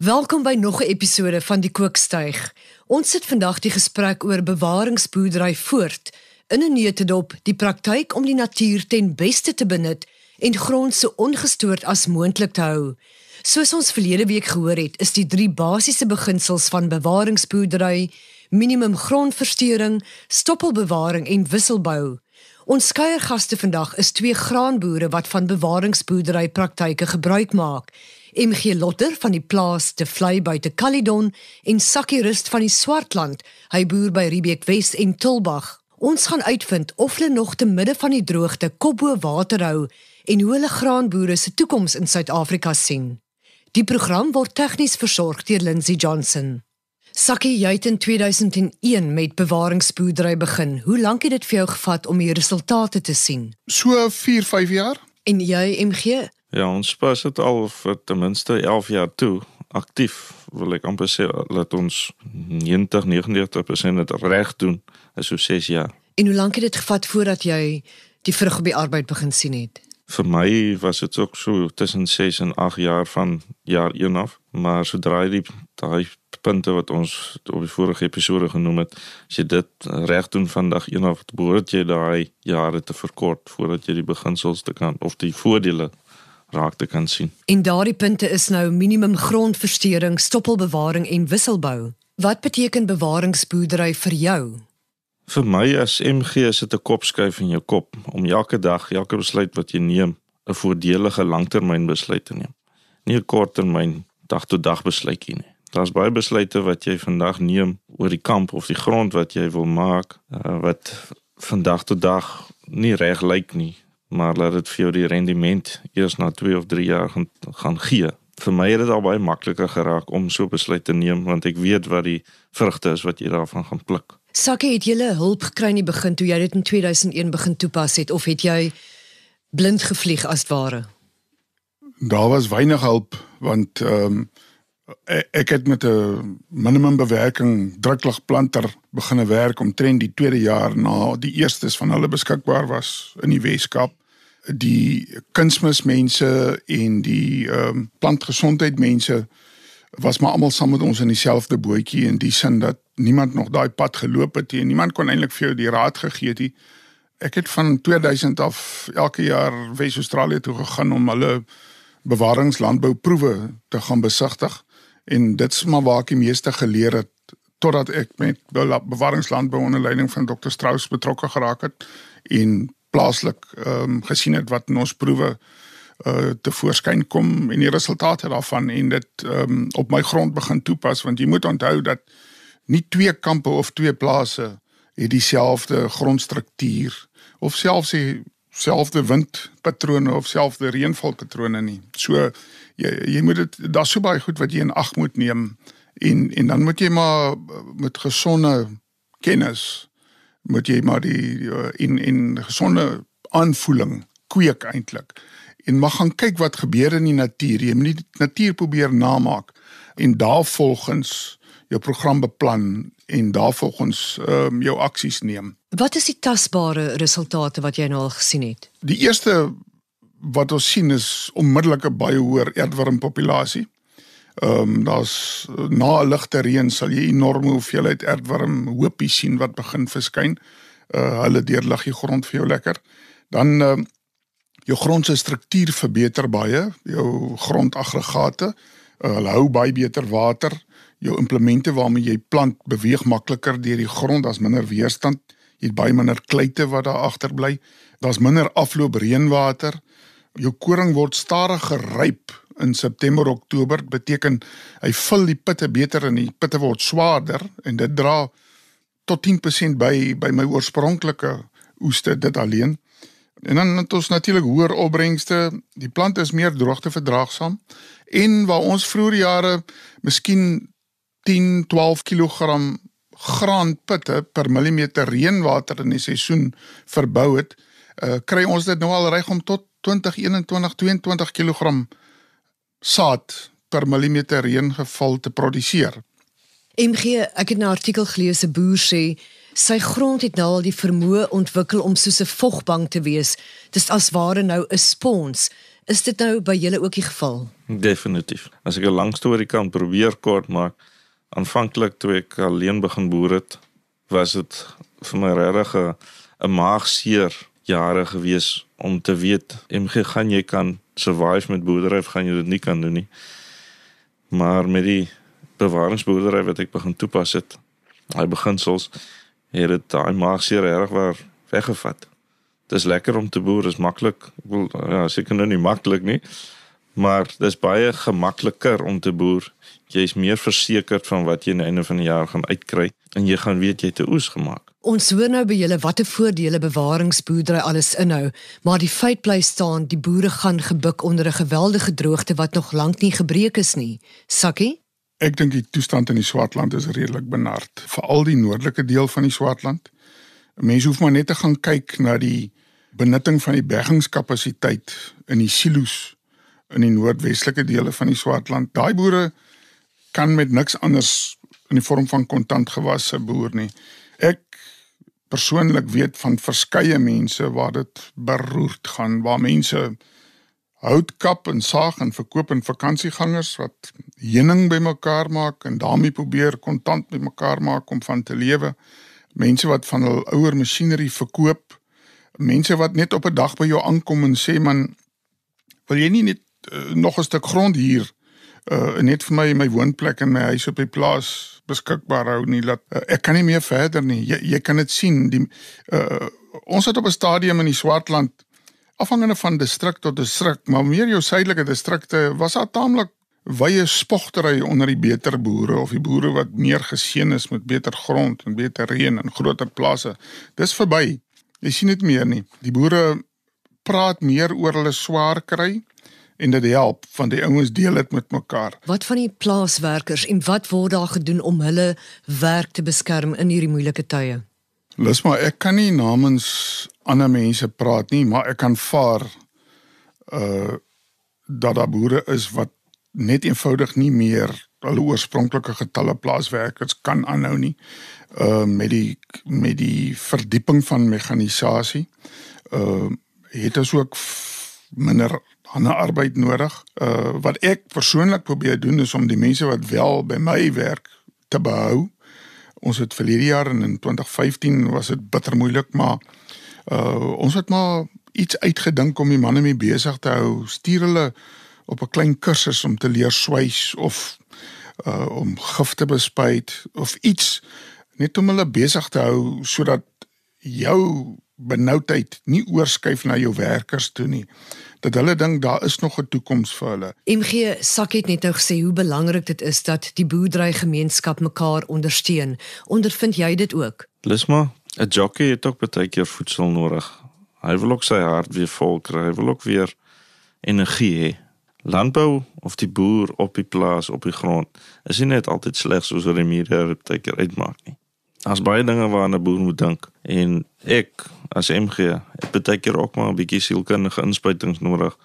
Welkom by nog 'n episode van die Kookstuig. Ons sit vandag die gesprek oor bewaringsboerdery voort in 'n neutedop, die praktyk om die natuur ten beste te benut en grond so ongestoord as moontlik te hou. Soos ons verlede week gehoor het, is die drie basiese beginsels van bewaringsboerdery: minimum grondversteuring, stoppelbewaring en wisselbou. Ons kuiergaste vandag is twee graanboere wat van bewaringsboerdery praktyke gebruik maak. MG Lotter van die plaas te Vlei buite Caledon en Sakkie Rust van die Swartland. Hy boer by Riebeek Wes en Tulbag. Ons gaan uitvind of hulle nog te midde van die droogte kopbo water hou en hoe hulle graanboere se toekoms in Suid-Afrika sien. Die program word tegnies versorg deur Lindsey Johnson. Sakkie, jy het in 2001 met bewaringsboerdery begin. Hoe lank het dit vir jou gevat om die resultate te sien? So 4, 5 jaar. En jy, MG? Ja, ons pas dit al vir ten minste 11 jaar toe aktief wil ek amper sê dat ons 90 99% dit reg doen is so 6 jaar. En hoe lank het dit gevat voordat jy die vrug op die arbeid begin sien het? Vir my was dit ook so tussen 6 en 8 jaar van jaar 1 af, maar sodra jy daai punte wat ons op die vorige episode genoem het, as jy dit reg doen van dag 1 af, behoort jy daai jare te verkort voordat jy die beginsels te kan of die voordele raak te kan sien. En daardie punte is nou minimum grondversteuring, stoppelbewaring en wisselbou. Wat beteken bewaringsboerdery vir jou? Vir my as MG is dit 'n kopskuif in jou kop om elke dag, elke besluit wat jy neem, 'n voordelige langtermynbesluit te neem. Nie 'n korttermyn dag tot dag besluitjie nie. Daar's baie besluite wat jy vandag neem oor die kamp of die grond wat jy wil maak, uh, wat vandag tot dag nie reg lyk nie maar laat dit vir jou die rendement eers na 2 of 3 jaar gaan gaan gee. Vir my het dit al baie makliker geraak om so besluit te neem want ek weet wat die vrugte is wat jy daarvan gaan pluk. Sakke het jy hulp gekry in die begin toe jy dit in 2001 begin toepas het of het jy blind gevlieg as ware? Daar was weinig hulp want ehm um, ek het met 'n minimum bewerking drukligplanter begine werk omtrent die tweede jaar na die eerstes van hulle beskikbaar was in die Weskaap die kunsmismense en die ehm um, plantgesondheidmense was maar almal saam met ons in dieselfde bootjie in die sin dat niemand nog daai pad geloop het nie en niemand kon eintlik vir jou die raad gegee het nie. Ek het van 2000 af elke jaar Wes-Australië toe gegaan om hulle bewaringslandbouproewe te gaan besigtig en dit's maar waar ek die meeste geleer het totdat ek met bewaringslandbou onder leiding van Dr Strauss betrokke geraak het en plaaslik ehm um, gesien het wat in ons proewe uh te voorskyn kom en die resultate daarvan en dit ehm um, op my grond begin toepas want jy moet onthou dat nie twee kampe of twee plase het dieselfde grondstruktuur of selfs dieselfde windpatrone of selfde reënvalpatrone nie. So jy jy moet dit daar's so baie goed wat jy in ag moet neem en en dan moet jy maar met gesonde kennis moet jy maar die in eh, in gesonde aanvoeling kweek eintlik en mag gaan kyk wat gebeur in die natuur. Jy moet die natuur probeer namaak en daarvolgens jou program beplan en daarvolgens um, jou aksies neem. Wat is die tasbare resultate wat jy nou al gesien het? Die eerste wat ons sien is onmiddellike baie hoër aardwormpopulasie Ehm um, daar's na 'n ligte reën sal jy enorme hoeveelheid aardwarm hoopies sien wat begin verskyn. Uh hulle deurlig die grond vir jou lekker. Dan ehm uh, jou grond se struktuur verbeter baie, jou grondaggregate, uh, hulle hou baie beter water. Jou implemente waarmee jy plant beweeg makliker deur die grond, daar's minder weerstand, jy het baie minder kleite wat daar agter bly. Daar's minder afloop reënwater. Jou koring word stadiger ryp in September Oktober beteken hy vul die pitte beter en die pitte word swaarder en dit dra tot 10% by by my oorspronklike oeste dit alleen. En dan het ons natuurlik hoër opbrengste. Die plant is meer droogte verdraagsaam en waar ons vroeër jare miskien 10, 12 kg graanpitte per millimeter reënwater in die seisoen verbou het, uh, kry ons dit nou al reg om tot 20, 21, 22 kg saad per millimeter reëngeval te produseer. MG, ek het 'n artikel gelees 'n boer sê sy grond het nou al die vermoë ontwikkel om soos 'n vogbank te wees. Dis as ware nou 'n spons. Is dit nou by julle ook die geval? Definitief. As ek 'n lang storie kan probeer kort maak, aanvanklik toe ek alleen begin boer het, was dit vir my regtig 'n 'n maagseer jare gewees om te weet MG gaan jy kan survive met boerdery of gaan jy dit nie kan doen nie. Maar met die bewaringsboerdery wat ek begin toepas het, hy beginsels het dit daai maagseer reg waar weggevat. Dis lekker om te boer, is maklik. Ek wil ja, seker nou nie maklik nie, maar dis baie gemakliker om te boer. Jy is meer versekerd van wat jy aan die einde van die jaar gaan uitkry en jy gaan weet jy het 'n oes gemaak. Ons hoor nou by julle watter voordele bewaringsboerdery alles inhou, maar die feit bly staan, die boere gaan gebuk onder 'n geweldige droogte wat nog lank nie gebreek is nie. Sakkie? Ek dink die toestand in die Swartland is redelik benard, veral die noordelike deel van die Swartland. Mense hoef maar net te gaan kyk na die benutting van die bergingskapasiteit in die silo's in die noordwestelike dele van die Swartland. Daai boere kan met niks anders in die vorm van kontantgewasse boer nie. Ek persoonlik weet van verskeie mense waar dit beroerd gaan, waar mense hout kap en saag en verkoop aan vakansiegangers wat heuning bymekaar maak en daarmee probeer kontant bymekaar maak om van te lewe. Mense wat van hul ouer masjinerie verkoop. Mense wat net op 'n dag by jou aankom en sê man, wil jy nie net uh, nog 'n stuk grond hier uh net vir my my woonplek en my huis op die plaas beskikbaar hou nie dat uh, ek kan nie meer verder nie. Jy jy kan dit sien die uh ons het op 'n stadium in die Swartland afhangende van distrik tot distrik, maar meer jou suidelike distrikte was daar taamlik wye spogtery onder die beter boere of die boere wat meer geseën is met beter grond en beter reën en groter plase. Dis verby. Jy sien dit meer nie. Die boere praat meer oor hulle swaar kry en dit help van die ouens deel dit met mekaar. Wat van die plaaswerkers en wat word daar gedoen om hulle werk te beskerm in hierdie moeilike tye? Lus maar ek kan nie namens ander mense praat nie, maar ek kan vaar uh dat daar boere is wat net eenvoudig nie meer hulle oorspronklike getalle plaaswerkers kan aanhou nie. Uh met die met die verdieping van mekanisasie uh het ons ook minder ander arbeid nodig. Uh wat ek persoonlik probeer doen is om die mense wat wel by my werk te behou. Ons het verlede jaar en in 2015 was dit bitter moeilik, maar uh ons het maar iets uitgedink om die manne mee besig te hou. Stuur hulle op 'n klein kursus om te leer swys of uh om gif te bespuit of iets net om hulle besig te hou sodat jou benoudheid nie oorskuif na jou werkers toe nie dat hulle dink daar is nog 'n toekoms vir hulle. MG Sak het net nou gesê hoe belangrik dit is dat die boerdery gemeenskap mekaar ondersteun. Ondervind jy dit ook? Lisma, 'n jockey het ook baie keer voedsel nodig. Hy wil ook sy hart weer vol kry, hy wil ook weer energie hê. Landbou of die boer op die plaas op die grond is nie net altyd sleg soos wat die media baie keer uitmaak nie. Daar's baie dinge waaraan 'n boer moet dink en ek as MG het baie keer ook maar 'n bietjie sielkundige inspuitings nodig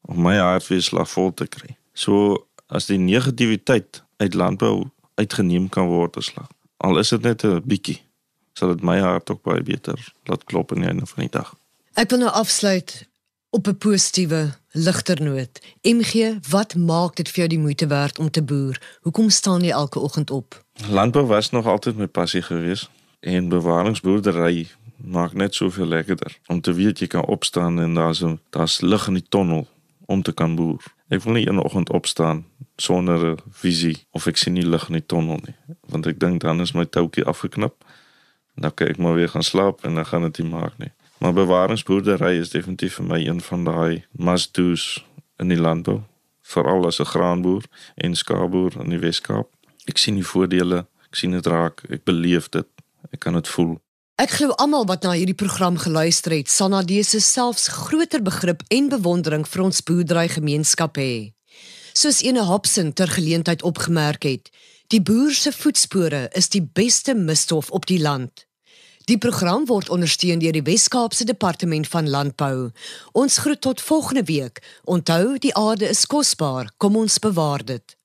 om my hart weer slagvol te kry. So as die negativiteit uit landbou uitgeneem kan word as slag. Al is dit net 'n bietjie, sal dit my hart ook baie beter laat klop in die einde van die dag. Ek wil nou afsluit op 'n positiewe ligter noot. MG, wat maak dit vir jou die moeite werd om te boer? Hoekom staan jy elke oggend op? Landbou was nog altyd my passie geweest en bewaringsboerdery maak net soveel lekkerder om te weet jy kan opstaan en daar's 'n daar's lig in die tonnel om te kan boer. Ek wil nie een oggend opstaan sonder 'n visie of ek sien nie lig in die tonnel nie, want ek dink dan is my toutjie afgeknip. Dan kan ek maar weer gaan slaap en dan gaan dit nie maak nie. Maar bewaringsboerdery is definitief vir my een van daai must-do's in die landbou, veral as 'n graanboer en skaapboer in die Wes-Kaap. Ek sien die voordele, ek sien dit raak, ek beleef dit, ek kan dit voel. Ek glo almal wat na hierdie program geluister het, sal na dese selfs groter begrip en bewondering vir ons boerdery gemeenskap hê. Soos ene Hobson ter geleentheid opgemerk het, die boer se voetspore is die beste misstof op die land. Die program word ondersteun deur die Wes-Kaapse Departement van Landbou. Ons groet tot volgende week. Onthou, die aarde is kosbaar. Kom ons bewaar dit.